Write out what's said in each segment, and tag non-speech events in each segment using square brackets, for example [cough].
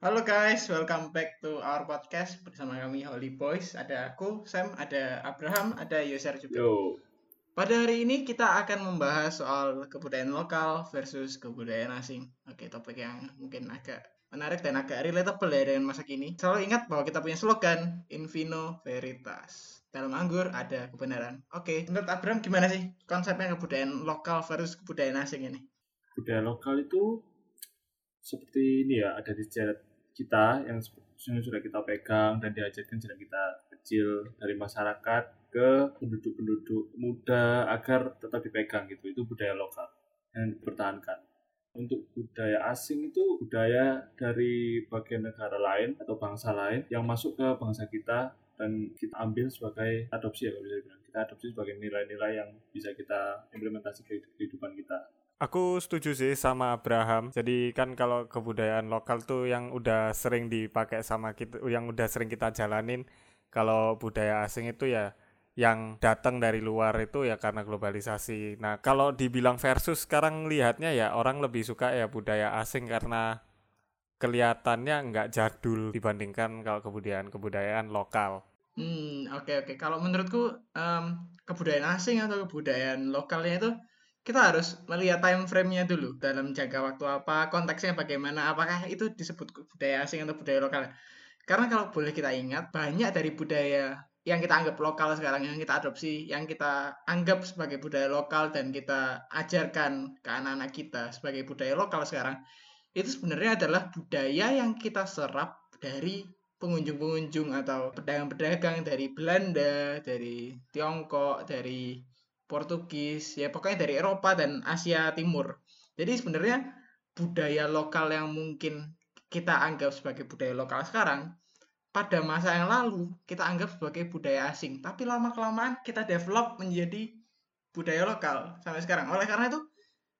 Halo guys, welcome back to our podcast bersama kami Holy Boys. Ada aku, Sam, ada Abraham, ada Yoser juga. Yo, Pada hari ini kita akan membahas soal kebudayaan lokal versus kebudayaan asing. Oke, topik yang mungkin agak menarik dan agak relatable ya dengan masa kini. Selalu ingat bahwa kita punya slogan Invino Veritas. Dalam anggur ada kebenaran. Oke, menurut Abraham gimana sih konsepnya kebudayaan lokal versus kebudayaan asing ini? budaya lokal itu seperti ini ya, ada di sejarah kita yang sudah kita pegang dan diajarkan sejak kita kecil dari masyarakat ke penduduk-penduduk muda agar tetap dipegang gitu. Itu budaya lokal yang dipertahankan. Untuk budaya asing itu budaya dari bagian negara lain atau bangsa lain yang masuk ke bangsa kita dan kita ambil sebagai adopsi ya kalau bisa dibilang. Kita adopsi sebagai nilai-nilai yang bisa kita implementasi ke kehidupan kita. Aku setuju sih sama Abraham. Jadi kan kalau kebudayaan lokal tuh yang udah sering dipakai sama kita, yang udah sering kita jalanin. Kalau budaya asing itu ya yang datang dari luar itu ya karena globalisasi. Nah kalau dibilang versus sekarang lihatnya ya orang lebih suka ya budaya asing karena kelihatannya nggak jadul dibandingkan kalau kebudayaan-kebudayaan lokal. Hmm, oke oke. Kalau menurutku em, kebudayaan asing atau kebudayaan lokalnya itu kita harus melihat time frame-nya dulu dalam jangka waktu apa, konteksnya bagaimana, apakah itu disebut budaya asing atau budaya lokal. Karena kalau boleh kita ingat, banyak dari budaya yang kita anggap lokal sekarang, yang kita adopsi, yang kita anggap sebagai budaya lokal dan kita ajarkan ke anak-anak kita sebagai budaya lokal sekarang, itu sebenarnya adalah budaya yang kita serap dari pengunjung-pengunjung atau pedagang-pedagang dari Belanda, dari Tiongkok, dari Portugis, ya pokoknya dari Eropa dan Asia Timur. Jadi sebenarnya budaya lokal yang mungkin kita anggap sebagai budaya lokal sekarang, pada masa yang lalu kita anggap sebagai budaya asing. Tapi lama-kelamaan kita develop menjadi budaya lokal sampai sekarang. Oleh karena itu,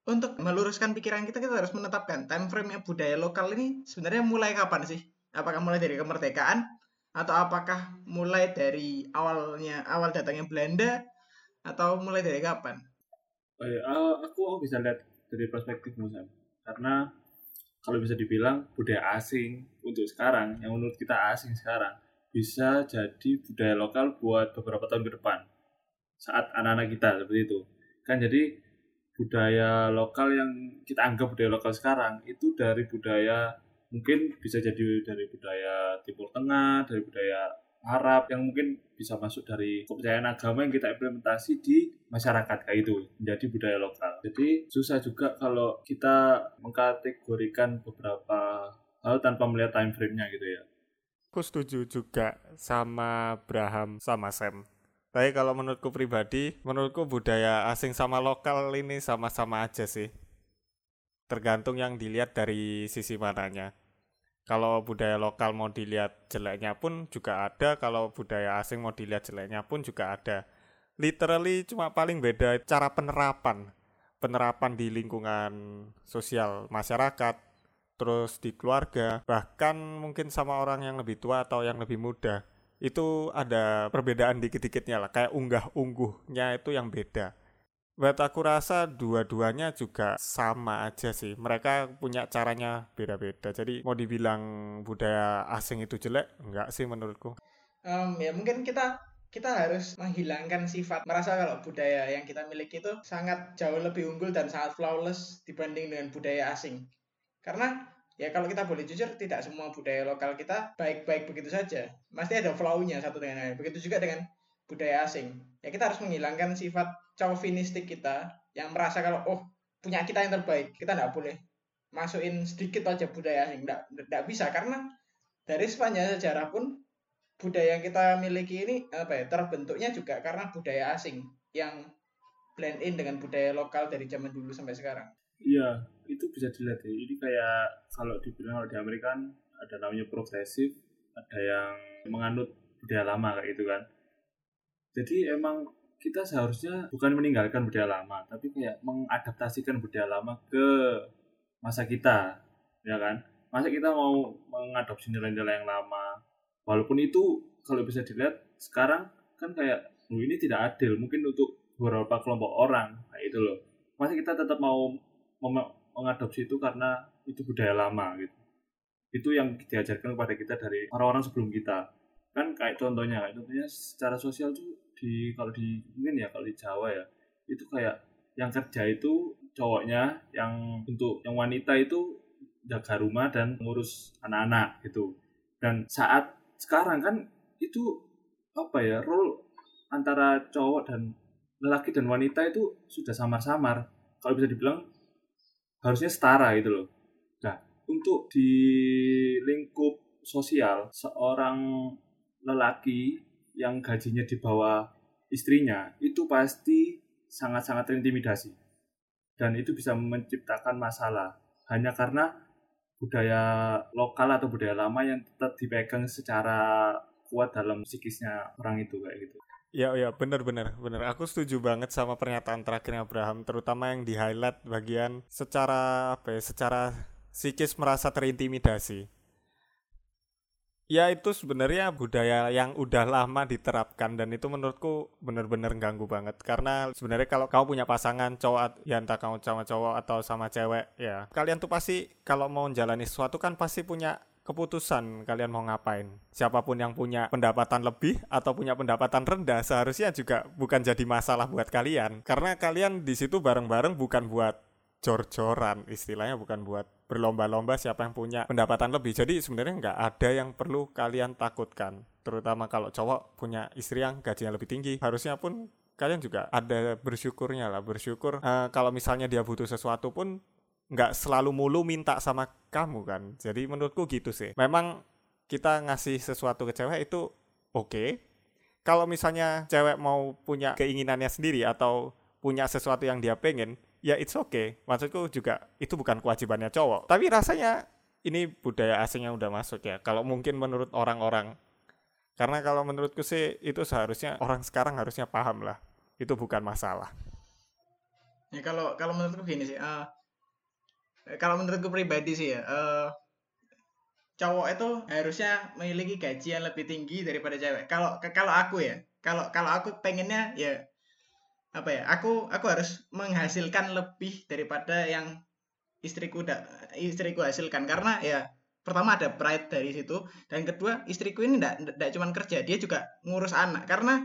untuk meluruskan pikiran kita, kita harus menetapkan time frame-nya budaya lokal ini sebenarnya mulai kapan sih? Apakah mulai dari kemerdekaan? Atau apakah mulai dari awalnya awal datangnya Belanda atau mulai dari kapan? Oh aku, aku bisa lihat dari perspektif Sam. Karena kalau bisa dibilang budaya asing untuk sekarang, yang menurut kita asing sekarang, bisa jadi budaya lokal buat beberapa tahun ke depan. Saat anak-anak kita seperti itu. Kan jadi budaya lokal yang kita anggap budaya lokal sekarang itu dari budaya mungkin bisa jadi dari budaya Timur Tengah, dari budaya Arab yang mungkin bisa masuk dari kepercayaan agama yang kita implementasi di masyarakat kayak itu menjadi budaya lokal. Jadi susah juga kalau kita mengkategorikan beberapa hal tanpa melihat time frame-nya gitu ya. Aku setuju juga sama Abraham sama Sam. Tapi kalau menurutku pribadi, menurutku budaya asing sama lokal ini sama-sama aja sih. Tergantung yang dilihat dari sisi mananya. Kalau budaya lokal mau dilihat jeleknya pun juga ada, kalau budaya asing mau dilihat jeleknya pun juga ada. Literally cuma paling beda cara penerapan. Penerapan di lingkungan sosial masyarakat, terus di keluarga, bahkan mungkin sama orang yang lebih tua atau yang lebih muda. Itu ada perbedaan dikit-dikitnya lah, kayak unggah-ungguhnya itu yang beda. Buat aku rasa dua-duanya juga sama aja sih. Mereka punya caranya beda-beda. Jadi mau dibilang budaya asing itu jelek, enggak sih menurutku. Um, ya mungkin kita kita harus menghilangkan sifat merasa kalau budaya yang kita miliki itu sangat jauh lebih unggul dan sangat flawless dibanding dengan budaya asing. Karena ya kalau kita boleh jujur tidak semua budaya lokal kita baik-baik begitu saja. Pasti ada flow-nya satu dengan lain. Begitu juga dengan budaya asing. Ya kita harus menghilangkan sifat chauvinistik kita yang merasa kalau oh punya kita yang terbaik kita tidak boleh masukin sedikit aja budaya asing tidak bisa karena dari sepanjang sejarah pun budaya yang kita miliki ini apa ya terbentuknya juga karena budaya asing yang blend in dengan budaya lokal dari zaman dulu sampai sekarang. Iya, itu bisa dilihat ya. Ini kayak kalau dibilang kalau di Amerika kan ada namanya progresif, ada yang menganut budaya lama kayak gitu kan. Jadi emang kita seharusnya bukan meninggalkan budaya lama, tapi kayak mengadaptasikan budaya lama ke masa kita, ya kan? Masa kita mau mengadopsi nilai-nilai yang lama, walaupun itu kalau bisa dilihat sekarang kan kayak oh, ini tidak adil, mungkin untuk beberapa kelompok orang, kayak itu loh. Masa kita tetap mau mengadopsi itu karena itu budaya lama gitu. itu yang diajarkan kepada kita dari orang-orang sebelum kita kan kayak contohnya kayak contohnya secara sosial tuh di kalau di mungkin ya kalau di Jawa ya itu kayak yang kerja itu cowoknya yang untuk yang wanita itu jaga rumah dan ngurus anak-anak gitu. Dan saat sekarang kan itu apa ya role antara cowok dan lelaki dan wanita itu sudah samar-samar. Kalau bisa dibilang harusnya setara gitu loh. Nah untuk di lingkup sosial seorang lelaki yang gajinya di bawah istrinya itu pasti sangat-sangat terintimidasi dan itu bisa menciptakan masalah hanya karena budaya lokal atau budaya lama yang tetap dipegang secara kuat dalam psikisnya orang itu kayak gitu. Ya, ya, benar, benar, benar. Aku setuju banget sama pernyataan terakhirnya Abraham, terutama yang di highlight bagian secara apa ya, secara psikis merasa terintimidasi. Ya itu sebenarnya budaya yang udah lama diterapkan dan itu menurutku bener-bener ganggu banget. Karena sebenarnya kalau kamu punya pasangan cowok ya entah kamu sama cowok atau sama cewek ya. Kalian tuh pasti kalau mau menjalani sesuatu kan pasti punya keputusan kalian mau ngapain. Siapa pun yang punya pendapatan lebih atau punya pendapatan rendah seharusnya juga bukan jadi masalah buat kalian. Karena kalian di situ bareng-bareng bukan buat jor-joran istilahnya bukan buat berlomba-lomba siapa yang punya pendapatan lebih. Jadi sebenarnya nggak ada yang perlu kalian takutkan. Terutama kalau cowok punya istri yang gajinya lebih tinggi. Harusnya pun kalian juga ada bersyukurnya lah. Bersyukur uh, kalau misalnya dia butuh sesuatu pun nggak selalu mulu minta sama kamu kan. Jadi menurutku gitu sih. Memang kita ngasih sesuatu ke cewek itu oke. Okay. kalau misalnya cewek mau punya keinginannya sendiri atau punya sesuatu yang dia pengen ya it's okay. Maksudku juga itu bukan kewajibannya cowok. Tapi rasanya ini budaya asing yang udah masuk ya. Kalau mungkin menurut orang-orang. Karena kalau menurutku sih itu seharusnya orang sekarang harusnya paham lah. Itu bukan masalah. Ya kalau kalau menurutku gini sih uh, kalau menurutku pribadi sih ya uh, cowok itu harusnya memiliki gaji yang lebih tinggi daripada cewek. Kalau kalau aku ya kalau kalau aku pengennya ya apa ya aku aku harus menghasilkan lebih daripada yang istriku da, istriku hasilkan. Karena ya pertama ada pride dari situ dan kedua istriku ini tidak cuma kerja dia juga ngurus anak. Karena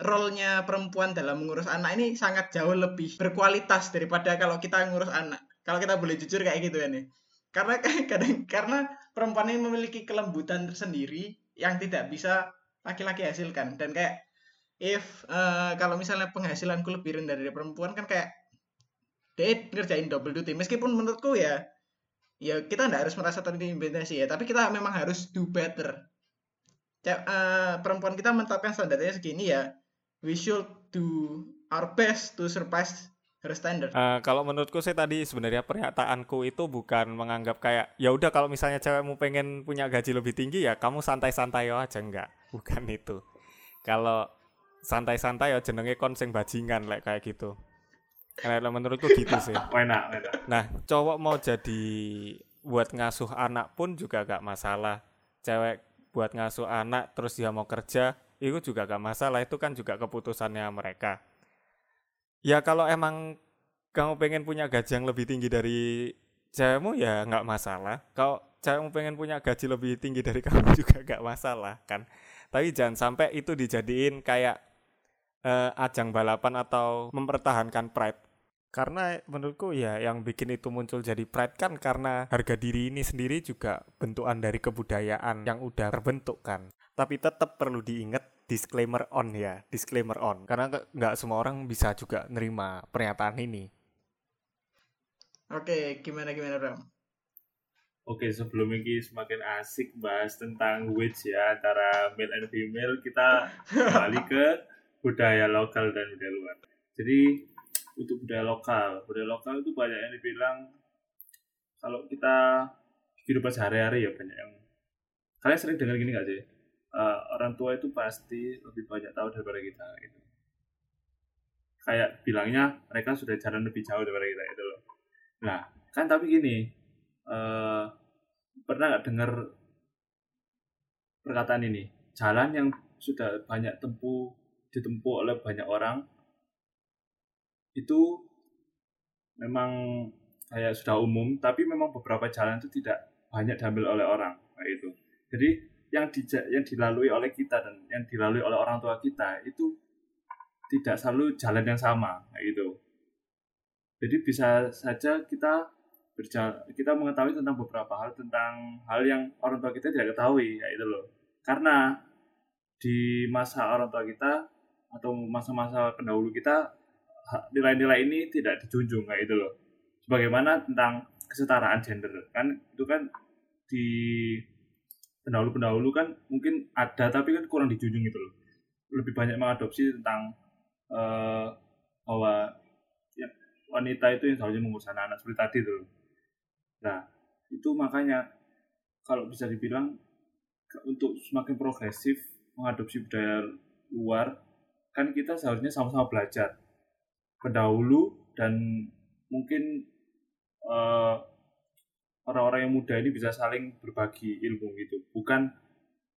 role-nya perempuan dalam mengurus anak ini sangat jauh lebih berkualitas daripada kalau kita ngurus anak. Kalau kita boleh jujur kayak gitu ya. Nih karena [laughs] kadang karena perempuan ini memiliki kelembutan tersendiri yang tidak bisa laki-laki hasilkan. Dan kayak if uh, kalau misalnya penghasilanku lebih rendah dari perempuan kan kayak dia ngerjain double duty meskipun menurutku ya ya kita tidak harus merasa terintimidasi ya tapi kita memang harus do better uh, perempuan kita menetapkan standarnya segini ya we should do our best to surpass her standard. Uh, kalau menurutku sih tadi sebenarnya pernyataanku itu bukan menganggap kayak ya udah kalau misalnya cewekmu pengen punya gaji lebih tinggi ya kamu santai-santai aja enggak, bukan itu. Kalau santai-santai ya jenenge konseng bajingan like kayak gitu. Karena menurutku gitu sih. [laughs] Enak, enak. Nah, cowok mau jadi buat ngasuh anak pun juga gak masalah. Cewek buat ngasuh anak terus dia mau kerja, itu juga gak masalah. Itu kan juga keputusannya mereka. Ya kalau emang kamu pengen punya gaji yang lebih tinggi dari cewekmu ya nggak masalah. Kalau cewekmu pengen punya gaji lebih tinggi dari kamu [laughs] juga gak masalah kan. Tapi jangan sampai itu dijadiin kayak uh, ajang balapan atau mempertahankan pride? Karena menurutku ya yang bikin itu muncul jadi pride kan karena harga diri ini sendiri juga bentukan dari kebudayaan yang udah terbentuk kan. Tapi tetap perlu diingat disclaimer on ya disclaimer on. Karena nggak semua orang bisa juga nerima pernyataan ini. Oke gimana gimana Ram Oke, sebelum ini semakin asik bahas tentang witch ya antara male and female, kita kembali ke [laughs] budaya lokal dan budaya luar. Jadi untuk budaya lokal, budaya lokal itu banyak yang dibilang kalau kita kehidupan sehari-hari ya banyak yang kalian sering dengar gini gak sih? Uh, orang tua itu pasti lebih banyak tahu daripada kita gitu. Kayak bilangnya mereka sudah jalan lebih jauh daripada kita itu loh. Nah, kan tapi gini, uh, pernah nggak dengar perkataan ini? Jalan yang sudah banyak tempuh ditempuh oleh banyak orang itu memang kayak sudah umum tapi memang beberapa jalan itu tidak banyak diambil oleh orang kayak itu jadi yang di, yang dilalui oleh kita dan yang dilalui oleh orang tua kita itu tidak selalu jalan yang sama kayak gitu. Jadi bisa saja kita berjalan kita mengetahui tentang beberapa hal tentang hal yang orang tua kita tidak ketahui kayak itu loh. Karena di masa orang tua kita atau masa-masa pendahulu kita nilai-nilai ini tidak dijunjung kayak itu loh. Sebagaimana tentang kesetaraan gender kan itu kan di pendahulu-pendahulu kan mungkin ada tapi kan kurang dijunjung itu loh. Lebih banyak mengadopsi tentang uh, bahwa ya, wanita itu yang seharusnya mengurus anak-anak seperti tadi tuh. Nah, itu makanya kalau bisa dibilang untuk semakin progresif mengadopsi budaya luar kan kita seharusnya sama-sama belajar pendahulu dan mungkin eh, orang-orang yang muda ini bisa saling berbagi ilmu gitu. Bukan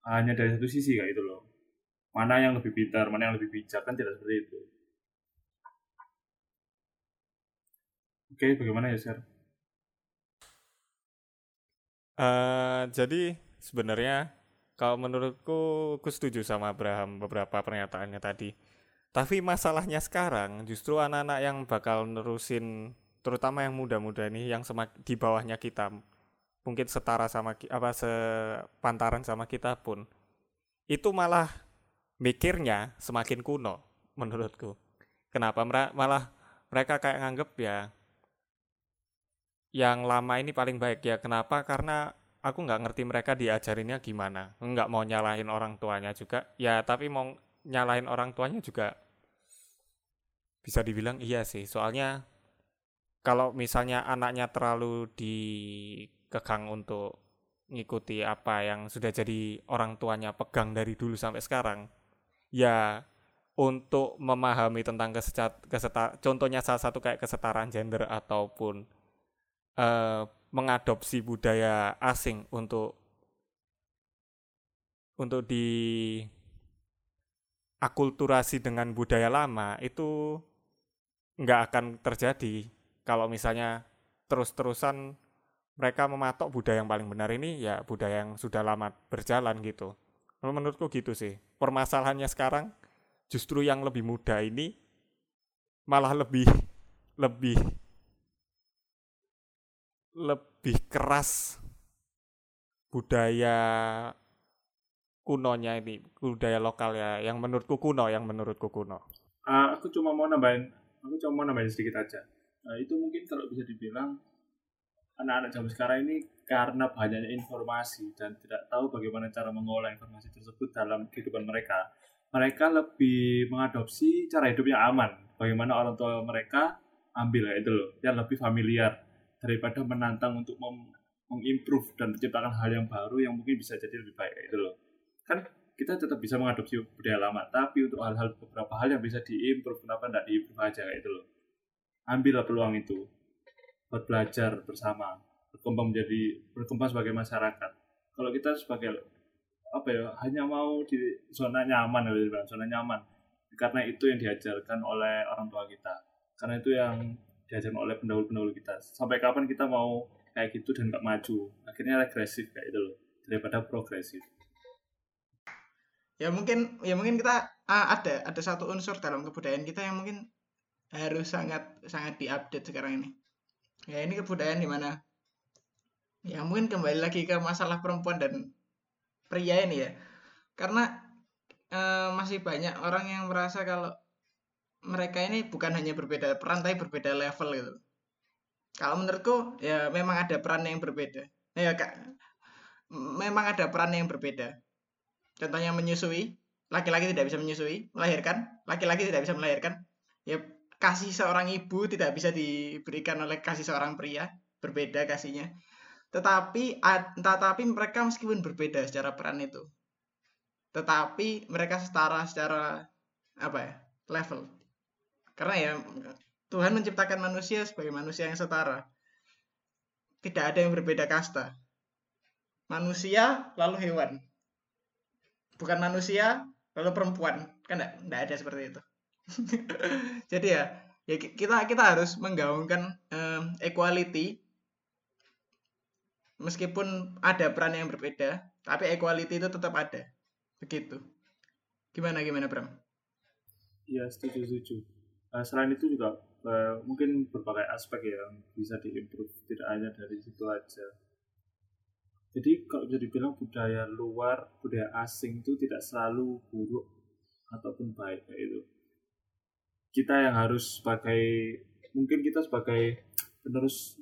hanya dari satu sisi kayak itu loh. Mana yang lebih pintar mana yang lebih bijak kan tidak seperti itu. Oke bagaimana ya Sir? Uh, jadi sebenarnya kalau menurutku aku setuju sama Abraham beberapa pernyataannya tadi. Tapi masalahnya sekarang justru anak-anak yang bakal nerusin terutama yang muda-muda ini yang semak di bawahnya kita mungkin setara sama apa sepantaran sama kita pun itu malah mikirnya semakin kuno menurutku. Kenapa malah mereka kayak nganggep ya yang lama ini paling baik ya. Kenapa? Karena aku nggak ngerti mereka diajarinnya gimana. Nggak mau nyalahin orang tuanya juga. Ya tapi mau nyalahin orang tuanya juga bisa dibilang iya sih. Soalnya kalau misalnya anaknya terlalu dikekang untuk ngikuti apa yang sudah jadi orang tuanya pegang dari dulu sampai sekarang ya untuk memahami tentang kesetar contohnya salah satu kayak kesetaraan gender ataupun uh, mengadopsi budaya asing untuk untuk di akulturasi dengan budaya lama itu nggak akan terjadi kalau misalnya terus-terusan mereka mematok budaya yang paling benar ini ya budaya yang sudah lama berjalan gitu. Menurutku gitu sih. Permasalahannya sekarang justru yang lebih muda ini malah lebih lebih lebih keras budaya kunonya ini budaya lokal ya yang menurutku kuno yang menurutku kuno. Uh, aku cuma mau nambahin aku cuma mau nambahin sedikit aja. Nah, itu mungkin kalau bisa dibilang anak-anak zaman sekarang ini karena banyaknya informasi dan tidak tahu bagaimana cara mengolah informasi tersebut dalam kehidupan mereka mereka lebih mengadopsi cara hidup yang aman. Bagaimana orang tua mereka ambil ya itu loh yang lebih familiar daripada menantang untuk mengimprove dan menciptakan hal yang baru yang mungkin bisa jadi lebih baik itu loh. Kan kita tetap bisa mengadopsi budaya lama tapi untuk hal-hal beberapa hal yang bisa diimprove kenapa tidak diimprove aja itu loh. Ambillah peluang itu buat belajar bersama berkembang menjadi berkembang sebagai masyarakat. Kalau kita sebagai apa ya hanya mau di zona nyaman ya zona nyaman karena itu yang diajarkan oleh orang tua kita. Karena itu yang diajarkan oleh pendahulu-pendahulu kita. Sampai kapan kita mau kayak gitu dan nggak maju? Akhirnya regresif kayak itu loh daripada progresif. Ya mungkin ya mungkin kita uh, ada ada satu unsur dalam kebudayaan kita yang mungkin harus sangat sangat diupdate sekarang ini. Ya ini kebudayaan di mana ya mungkin kembali lagi ke masalah perempuan dan pria ini ya. Karena uh, masih banyak orang yang merasa kalau mereka ini bukan hanya berbeda peran tapi berbeda level gitu. Kalau menurutku ya memang ada peran yang berbeda. Ya kak. Memang ada peran yang berbeda. Contohnya menyusui, laki-laki tidak bisa menyusui, melahirkan, laki-laki tidak bisa melahirkan. Ya kasih seorang ibu tidak bisa diberikan oleh kasih seorang pria, berbeda kasihnya. Tetapi tetapi mereka meskipun berbeda secara peran itu, tetapi mereka setara secara apa ya level. Karena ya Tuhan menciptakan manusia sebagai manusia yang setara. Tidak ada yang berbeda kasta. Manusia lalu hewan bukan manusia lalu perempuan kan enggak ada seperti itu [laughs] jadi ya ya kita kita harus menggaungkan equality meskipun ada peran yang berbeda, tapi equality itu tetap ada. Begitu. Gimana gimana Bram? Iya setuju setuju. Uh, selain itu juga uh, mungkin berbagai aspek ya yang bisa diimprove tidak hanya dari situ aja. Jadi kalau bisa dibilang budaya luar, budaya asing itu tidak selalu buruk ataupun baik kayak itu. Kita yang harus sebagai mungkin kita sebagai penerus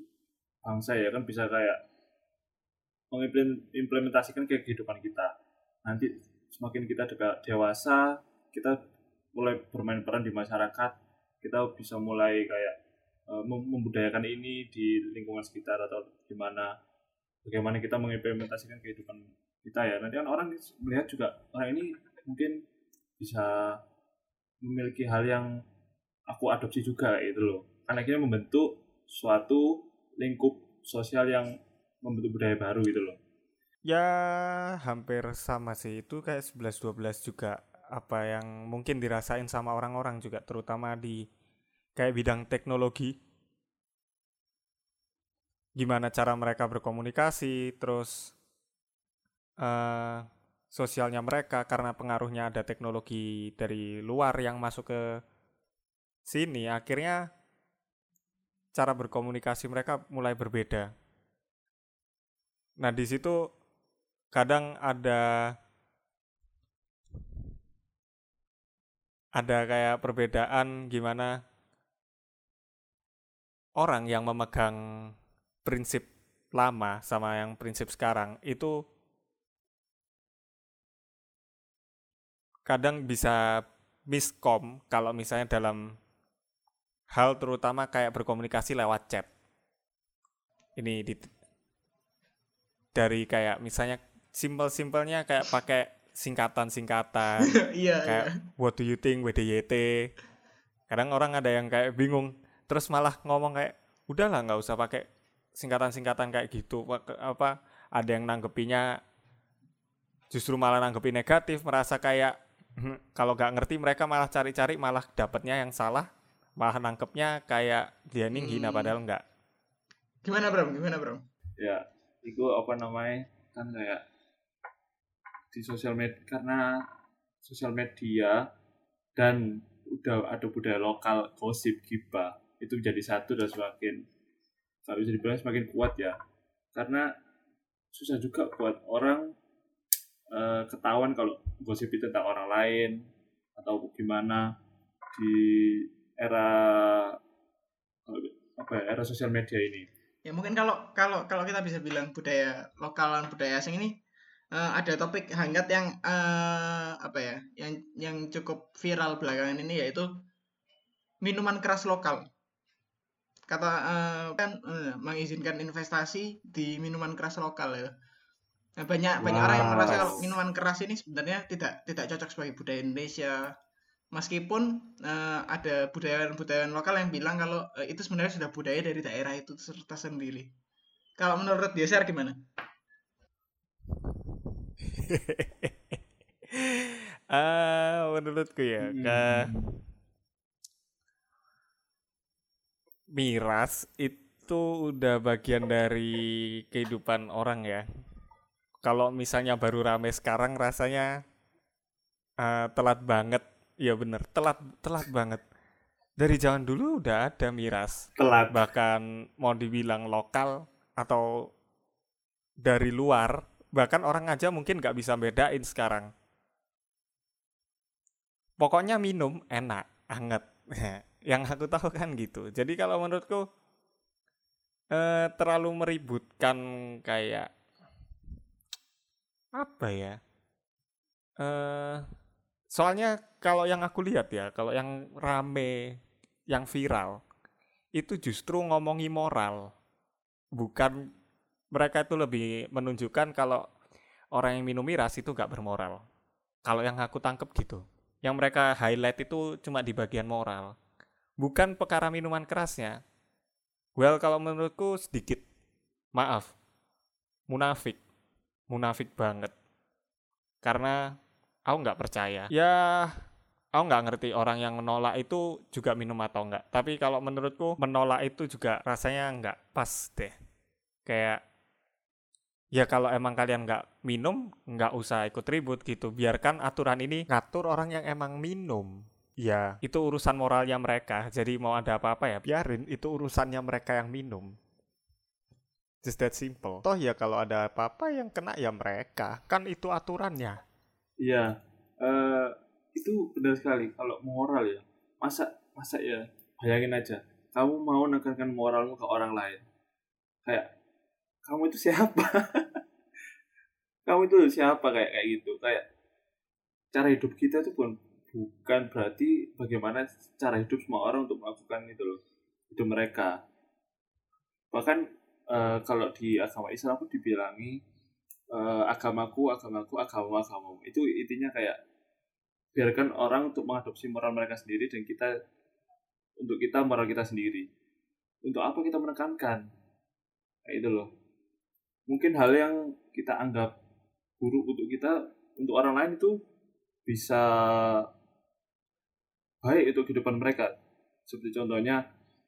bangsa ya kan bisa kayak mengimplementasikan ke kehidupan kita. Nanti semakin kita dekat dewasa, kita mulai bermain peran di masyarakat, kita bisa mulai kayak uh, membudayakan ini di lingkungan sekitar atau di mana bagaimana kita mengimplementasikan kehidupan kita ya. Nanti kan orang melihat juga orang ini mungkin bisa memiliki hal yang aku adopsi juga itu loh. Karena akhirnya membentuk suatu lingkup sosial yang membentuk budaya baru gitu loh. Ya hampir sama sih itu kayak 11-12 juga apa yang mungkin dirasain sama orang-orang juga terutama di kayak bidang teknologi. Gimana cara mereka berkomunikasi terus uh, sosialnya mereka karena pengaruhnya ada teknologi dari luar yang masuk ke sini akhirnya cara berkomunikasi mereka mulai berbeda. Nah, di situ kadang ada ada kayak perbedaan gimana orang yang memegang prinsip lama sama yang prinsip sekarang itu kadang bisa miskom kalau misalnya dalam hal terutama kayak berkomunikasi lewat chat. Ini di, dari kayak misalnya simpel-simpelnya kayak pakai singkatan-singkatan. [laughs] Iya, kayak iya. what do you think WDYT kadang orang ada yang kayak bingung terus malah ngomong kayak udahlah nggak usah pakai singkatan-singkatan kayak gitu. Apa ada yang nanggepinya justru malah nanggepi negatif merasa kayak hmm, kalau nggak ngerti mereka malah cari-cari malah dapatnya yang salah malah nangkepnya kayak dia nih hina hmm. padahal nggak. Gimana bro gimana bro ya itu apa namanya? Kan kayak di sosial media karena sosial media dan udah ada budaya lokal gosip gibah itu menjadi satu dan semakin kalau bisa dibilang semakin kuat ya. Karena susah juga buat orang uh, ketahuan kalau gosip itu tentang orang lain atau gimana di era apa ya, era sosial media ini. Ya mungkin kalau kalau kalau kita bisa bilang budaya lokal dan budaya asing ini uh, ada topik hangat yang uh, apa ya yang yang cukup viral belakangan ini yaitu minuman keras lokal kata uh, kan uh, mengizinkan investasi di minuman keras lokal ya nah, banyak wow. banyak orang yang merasa kalau minuman keras ini sebenarnya tidak tidak cocok sebagai budaya Indonesia meskipun uh, ada budayawan-budayawan lokal yang bilang kalau uh, itu sebenarnya sudah budaya dari daerah itu serta sendiri. Kalau menurut dia share gimana? Uh, [laughs] menurutku ya, hmm. ke miras itu udah bagian dari kehidupan orang ya. Kalau misalnya baru rame sekarang rasanya uh, telat banget Iya bener, telat telat banget. Dari zaman dulu udah ada miras. Telat. Bahkan mau dibilang lokal atau dari luar, bahkan orang aja mungkin nggak bisa bedain sekarang. Pokoknya minum enak, anget. [laughs] Yang aku tahu kan gitu. Jadi kalau menurutku eh, terlalu meributkan kayak apa ya? Eh Soalnya kalau yang aku lihat ya, kalau yang rame, yang viral, itu justru ngomongi moral. Bukan mereka itu lebih menunjukkan kalau orang yang minum miras itu gak bermoral. Kalau yang aku tangkep gitu. Yang mereka highlight itu cuma di bagian moral. Bukan perkara minuman kerasnya. Well, kalau menurutku sedikit. Maaf. Munafik. Munafik banget. Karena aku nggak percaya ya aku nggak ngerti orang yang menolak itu juga minum atau enggak tapi kalau menurutku menolak itu juga rasanya nggak pas deh kayak ya kalau emang kalian nggak minum nggak usah ikut ribut gitu. Biarkan aturan ini ngatur orang yang emang minum. Ya itu urusan moralnya mereka. Jadi mau ada apa-apa ya biarin itu urusannya mereka yang minum. Just that simple. Toh ya kalau ada apa-apa yang kena ya mereka. Kan itu aturannya. Iya, eh, itu benar sekali. Kalau moral ya, masa masa ya, bayangin aja, kamu mau menekankan moralmu ke orang lain, kayak kamu itu siapa? [laughs] kamu itu siapa kayak kayak gitu, kayak cara hidup kita itu bukan bukan berarti bagaimana cara hidup semua orang untuk melakukan itu loh hidup mereka. Bahkan eh, kalau di agama Islam pun dibilangi eh, agamaku, agamaku, agamamu, agamamu. Itu intinya kayak biarkan orang untuk mengadopsi moral mereka sendiri dan kita untuk kita moral kita sendiri. Untuk apa kita menekankan? Kayak itu loh. Mungkin hal yang kita anggap buruk untuk kita, untuk orang lain itu bisa baik untuk kehidupan mereka. Seperti contohnya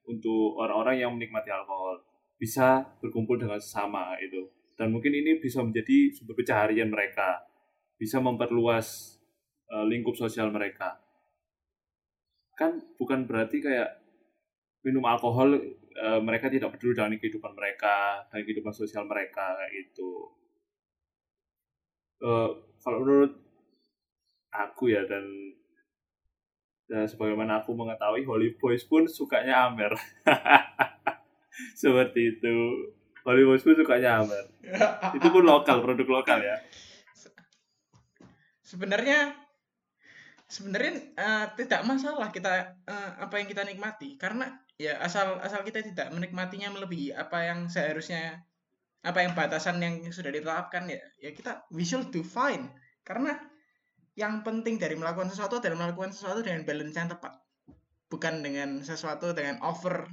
untuk orang-orang yang menikmati alkohol bisa berkumpul dengan sesama itu dan mungkin ini bisa menjadi sumber pencaharian mereka bisa memperluas uh, lingkup sosial mereka kan bukan berarti kayak minum alkohol uh, mereka tidak peduli dengan kehidupan mereka dan kehidupan sosial mereka gitu uh, kalau menurut aku ya dan dan sebagaimana aku mengetahui Holy Boys pun sukanya Amer [laughs] seperti itu Hollywood pun sukanya Amer. [laughs] Itu pun lokal, produk lokal ya. Sebenarnya sebenarnya uh, tidak masalah kita uh, apa yang kita nikmati karena ya asal asal kita tidak menikmatinya melebihi apa yang seharusnya apa yang batasan yang sudah ditetapkan ya ya kita we should do fine. Karena yang penting dari melakukan sesuatu adalah melakukan sesuatu dengan balance yang tepat. Bukan dengan sesuatu dengan over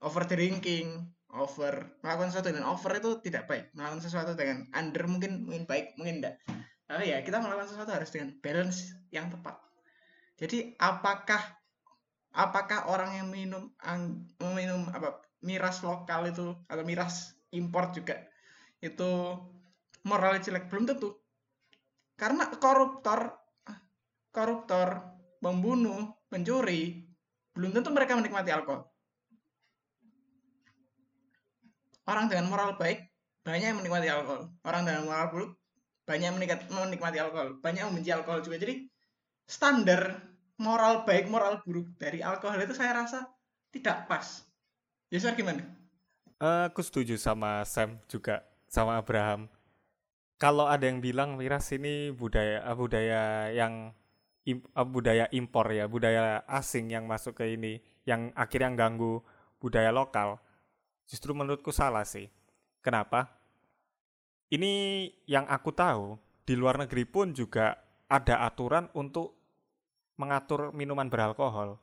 over drinking over melakukan sesuatu dengan over itu tidak baik. Melakukan sesuatu dengan under mungkin mungkin baik mungkin tidak tapi ya kita melakukan sesuatu harus dengan balance yang tepat. Jadi apakah apakah orang yang minum minum apa miras lokal itu atau miras impor juga itu moralnya jelek? Belum tentu. Karena koruptor koruptor pembunuh pencuri belum tentu mereka menikmati alkohol. Orang dengan moral baik banyak yang menikmati alkohol. Orang dengan moral buruk banyak yang menikmati alkohol. Banyak yang membenci alkohol juga. Jadi standar moral baik moral buruk dari alkohol itu saya rasa tidak pas ya Yusuf gimana uh, aku setuju sama Sam juga sama Abraham kalau ada yang bilang miras ini budaya uh, budaya yang im, uh, budaya impor ya budaya asing yang masuk ke ini yang akhirnya ganggu budaya lokal justru menurutku salah sih. Kenapa? Ini yang aku tahu, di luar negeri pun juga ada aturan untuk mengatur minuman beralkohol.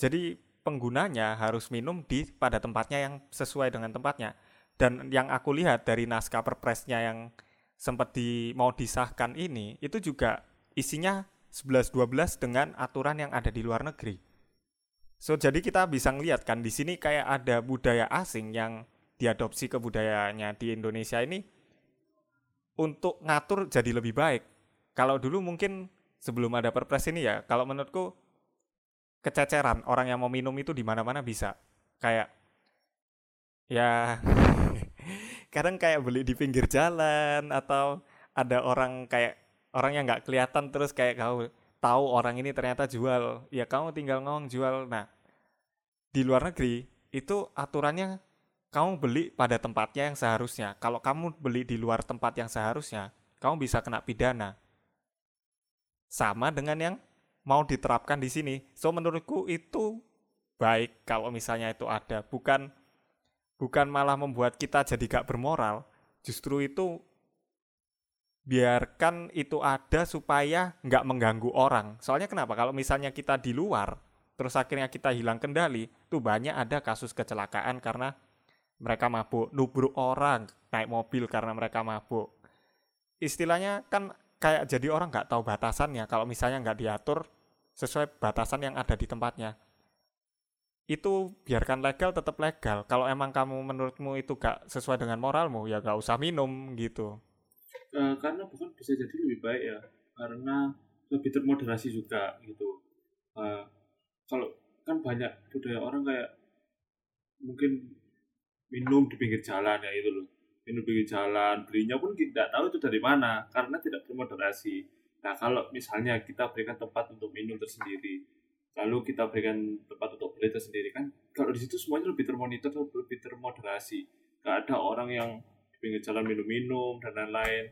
Jadi penggunanya harus minum di pada tempatnya yang sesuai dengan tempatnya. Dan yang aku lihat dari naskah perpresnya yang sempat di mau disahkan ini, itu juga isinya 11-12 dengan aturan yang ada di luar negeri. So jadi kita bisa ngeliat kan di sini kayak ada budaya asing yang diadopsi ke budayanya di Indonesia ini untuk ngatur jadi lebih baik. Kalau dulu mungkin sebelum ada perpres ini ya, kalau menurutku kececeran orang yang mau minum itu di mana-mana bisa. Kayak ya [laughs] kadang kayak beli di pinggir jalan atau ada orang kayak orang yang nggak kelihatan terus kayak kau tahu orang ini ternyata jual, ya kamu tinggal ngomong jual. Nah, di luar negeri itu aturannya kamu beli pada tempatnya yang seharusnya. Kalau kamu beli di luar tempat yang seharusnya, kamu bisa kena pidana. Sama dengan yang mau diterapkan di sini. So menurutku itu baik kalau misalnya itu ada, bukan bukan malah membuat kita jadi gak bermoral. Justru itu biarkan itu ada supaya nggak mengganggu orang. Soalnya kenapa? Kalau misalnya kita di luar, terus akhirnya kita hilang kendali, tuh banyak ada kasus kecelakaan karena mereka mabuk, nubruk orang naik mobil karena mereka mabuk. Istilahnya kan kayak jadi orang nggak tahu batasannya kalau misalnya nggak diatur sesuai batasan yang ada di tempatnya. itu biarkan legal tetap legal. Kalau emang kamu menurutmu itu gak sesuai dengan moralmu ya gak usah minum gitu. Eh, karena bukan bisa jadi lebih baik ya karena lebih termoderasi juga gitu Eh, kalau kan banyak budaya orang kayak mungkin minum di pinggir jalan ya itu loh minum pinggir jalan belinya pun tidak tahu itu dari mana karena tidak termoderasi nah kalau misalnya kita berikan tempat untuk minum tersendiri lalu kita berikan tempat untuk beli tersendiri kan kalau di situ semuanya lebih termonitor lebih termoderasi. Gak ada orang yang di pinggir jalan minum-minum dan lain-lain.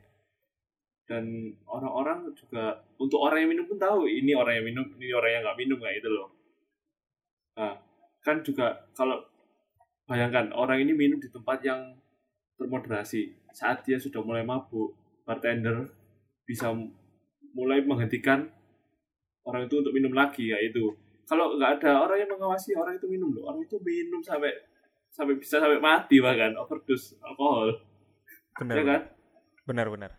Dan orang-orang juga untuk orang yang minum pun tahu ini orang yang minum ini orang yang nggak minum kayak itu loh. Nah kan juga kalau bayangkan orang ini minum di tempat yang termoderasi saat dia sudah mulai mabuk bartender bisa mulai menghentikan orang itu untuk minum lagi ya itu kalau nggak ada orang yang mengawasi orang itu minum loh orang itu minum sampai sampai bisa sampai mati bahkan overdose alkohol Benar. ya kan Benar benar.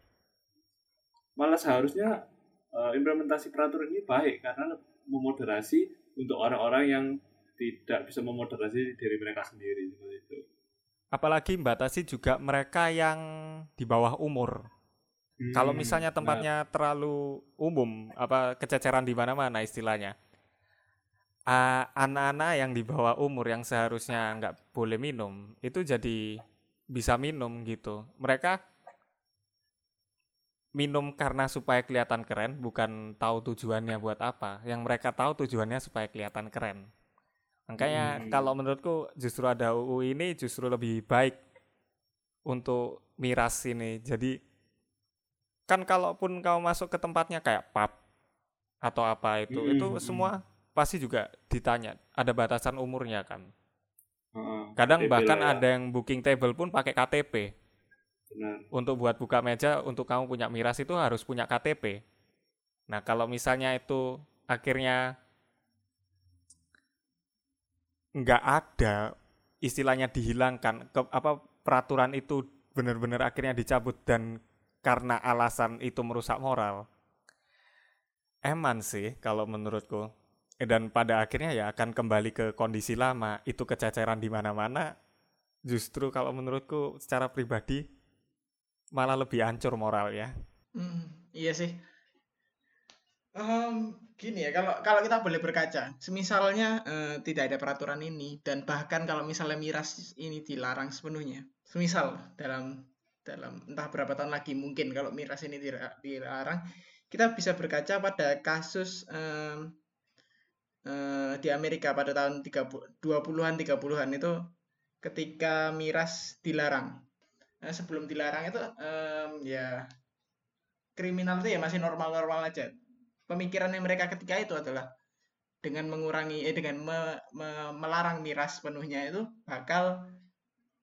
malah seharusnya eh, implementasi peraturan ini baik karena memoderasi untuk orang-orang yang tidak bisa memoderasi diri mereka sendiri seperti itu. Apalagi membatasi juga mereka yang di bawah umur. Kalau Hmm, misalnya tempatnya terlalu umum, apa kececeran di mana-mana istilahnya. Ah, Anak-anak yang di bawah umur yang seharusnya nggak boleh minum, itu jadi bisa minum gitu. Mereka minum karena supaya kelihatan keren, bukan tahu tujuannya buat apa. Yang mereka tahu tujuannya supaya kelihatan keren. Makanya Hmm. kalau menurutku justru ada UU ini justru lebih baik untuk miras ini. Jadi kan kalaupun kau masuk ke tempatnya kayak pub atau apa itu, Mm-mm, itu mm-mm. semua pasti juga ditanya. Ada batasan umurnya kan. Heeh, Kadang KTP bahkan ya, ada yang booking table pun pakai KTP. benar. Untuk buat buka meja untuk kamu punya miras itu harus punya KTP. Nah, kalau misalnya itu akhirnya nggak ada istilahnya dihilangkan ke apa peraturan itu benar-benar akhirnya dicabut dan karena alasan itu merusak moral. Eman sih kalau menurutku. Eh, Dan pada akhirnya ya akan kembali ke kondisi lama. Itu kececeran di mana-mana. Justru kalau menurutku secara pribadi malah lebih hancur moral ya. Hmm, iya sih. Em, gini ya, kalau kalau kita boleh berkaca, semisalnya eh, tidak ada peraturan ini dan bahkan kalau misalnya miras ini dilarang sepenuhnya, semisal dalam dalam entah berapa tahun lagi mungkin kalau miras ini dilarang, kita bisa berkaca pada kasus em, eh, di Amerika pada tahun 30 20-an 30-an itu ketika miras dilarang. Nah, sebelum dilarang itu em, ya kriminal itu ya masih normal-normal aja. Pemikirannya mereka ketika itu adalah dengan mengurangi eh dengan me- me- melarang miras penuhnya itu bakal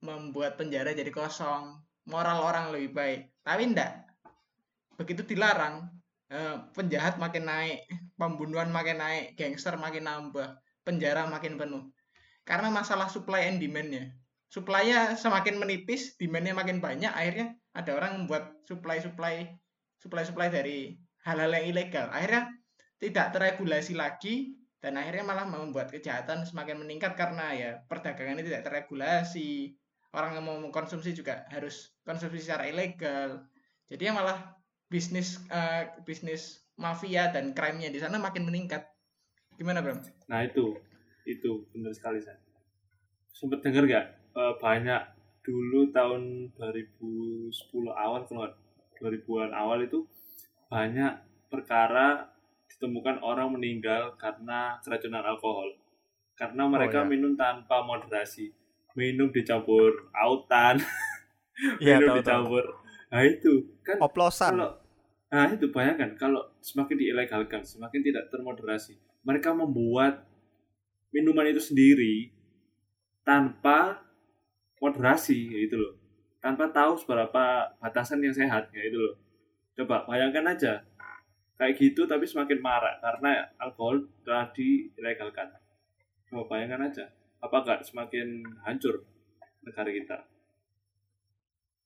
membuat penjara jadi kosong, moral orang lebih baik. Tapi enggak. Begitu dilarang, eh, penjahat makin naik, pembunuhan makin naik, gangster makin nambah, penjara makin penuh. Karena masalah supply and demand-nya. Supply-nya semakin menipis, demand-nya makin banyak, akhirnya ada orang membuat supply-supply supply-supply dari hal-hal yang ilegal. Akhirnya tidak teregulasi lagi dan akhirnya malah membuat kejahatan semakin meningkat karena ya perdagangannya tidak teregulasi. Orang yang mau mengkonsumsi juga harus konsumsi secara ilegal. Jadi yang malah bisnis eh, bisnis mafia dan crime-nya di sana makin meningkat. Gimana, Bram? Nah itu, itu benar sekali saya. Sempet denger gak Eh, banyak dulu tahun 2010 awal nggak 2000-an awal itu banyak perkara ditemukan orang meninggal karena keracunan alkohol. Karena mereka ya. minum tanpa moderasi. Minum dicampur autan, [laughs] Iya, minum tahu tahu. dicampur. Nah itu kan Oplosan. kalau nah itu bayangkan kalau semakin diilegalkan semakin tidak termoderasi mereka membuat minuman itu sendiri tanpa moderasi gitu loh tanpa tahu seberapa batasan yang sehat ya itu loh coba bayangkan aja kayak gitu tapi semakin marak karena alkohol telah diilegalkan coba bayangkan aja apa nggak semakin hancur negara kita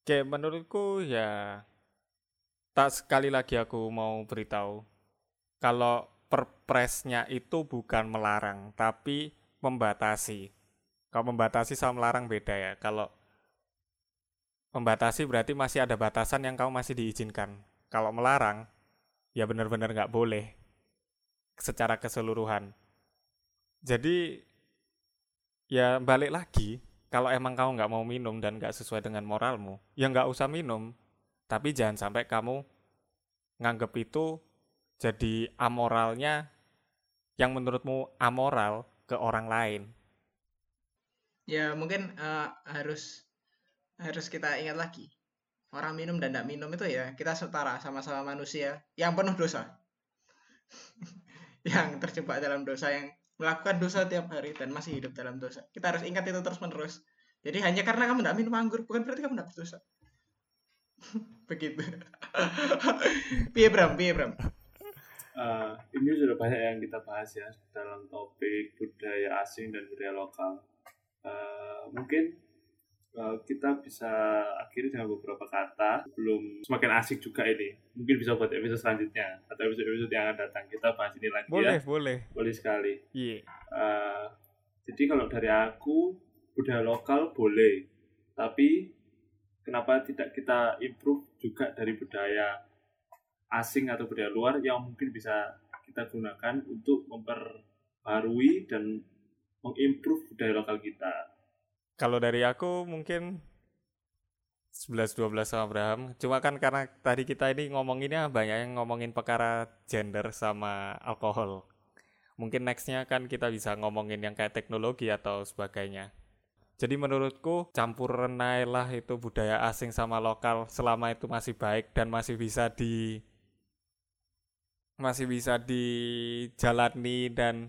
Oke, menurutku ya tak sekali lagi aku mau beritahu kalau perpresnya itu bukan melarang, tapi membatasi. Kalau membatasi sama melarang beda ya. Kalau membatasi berarti masih ada batasan yang kamu masih diizinkan. Kalau melarang, ya benar-benar nggak boleh secara keseluruhan. Jadi ya balik lagi, kalau emang kamu nggak mau minum dan nggak sesuai dengan moralmu, ya nggak usah minum. Tapi jangan sampai kamu nganggep itu jadi amoralnya yang menurutmu amoral ke orang lain. Ya mungkin uh, harus harus kita ingat lagi orang minum dan tidak minum itu ya kita setara sama-sama manusia yang penuh dosa. [laughs] Yang terjebak dalam dosa yang melakukan dosa tiap hari dan masih hidup dalam dosa. Kita harus ingat itu terus menerus jadi hanya karena kamu tidak minum anggur bukan berarti kamu tidak berdosa. [laughs] Begitu. [laughs] Piye bram? Piye bram? Uh, ini sudah banyak yang kita bahas ya dalam topik budaya asing dan budaya lokal. Uh, mungkin kita bisa akhiri dengan beberapa kata sebelum semakin asik juga ini. Mungkin bisa buat episode selanjutnya atau episode-episode yang akan datang kita bahas ini lagi boleh, ya. Boleh, boleh. Boleh sekali. Iya. Yeah. Uh, jadi kalau dari aku budaya lokal boleh, tapi kenapa tidak kita improve juga dari budaya asing atau budaya luar yang mungkin bisa kita gunakan untuk memperbarui dan mengimprove budaya lokal kita kalau dari aku mungkin 11-12 sama Abraham. Cuma kan karena tadi kita ini ngomonginnya banyak yang ngomongin perkara gender sama alkohol. Mungkin nextnya kan kita bisa ngomongin yang kayak teknologi atau sebagainya. Jadi menurutku campur renai lah itu budaya asing sama lokal selama itu masih baik dan masih bisa di masih bisa dijalani dan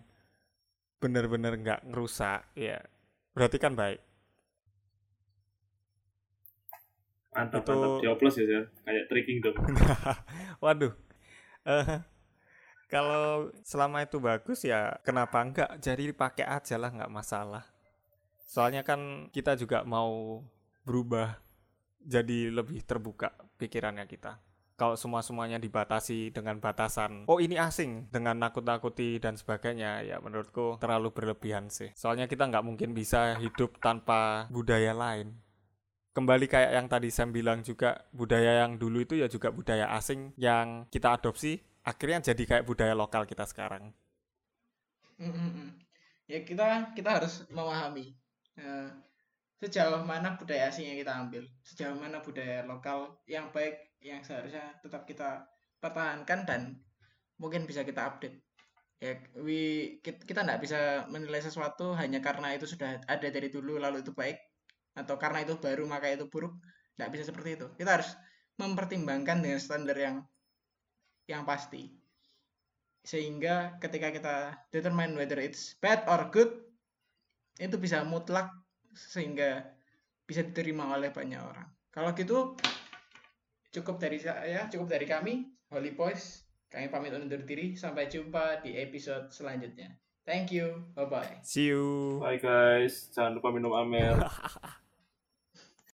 bener-bener nggak ngerusak ya berarti kan baik Mantap, itu... mantap. Dioplos ya, Sir. Kayak tricking dong. [laughs] Waduh. Uh, kalau selama itu bagus ya kenapa enggak? Jadi dipakai aja lah, nggak masalah. Soalnya kan kita juga mau berubah jadi lebih terbuka pikirannya kita. Kalau semua-semuanya dibatasi dengan batasan, oh ini asing, dengan nakut-nakuti dan sebagainya, ya menurutku terlalu berlebihan sih. Soalnya kita nggak mungkin bisa hidup tanpa budaya lain kembali kayak yang tadi Sam bilang juga budaya yang dulu itu ya juga budaya asing yang kita adopsi akhirnya jadi kayak budaya lokal kita sekarang. Mm-hmm. Ya kita kita harus memahami uh, sejauh mana budaya asing yang kita ambil, sejauh mana budaya lokal yang baik yang seharusnya tetap kita pertahankan dan mungkin bisa kita update. Ya, we, kita tidak bisa menilai sesuatu hanya karena itu sudah ada dari dulu lalu itu baik atau karena itu baru maka itu buruk nggak bisa seperti itu. Kita harus mempertimbangkan dengan standar yang yang pasti. Sehingga ketika kita determine whether it's bad or good itu bisa mutlak sehingga bisa diterima oleh banyak orang. Kalau gitu cukup dari saya cukup dari kami Holy Boys. Kami pamit undur diri. Sampai jumpa di episode selanjutnya. Thank you. Bye bye see you. Bye guys. Jangan lupa minum amel [laughs]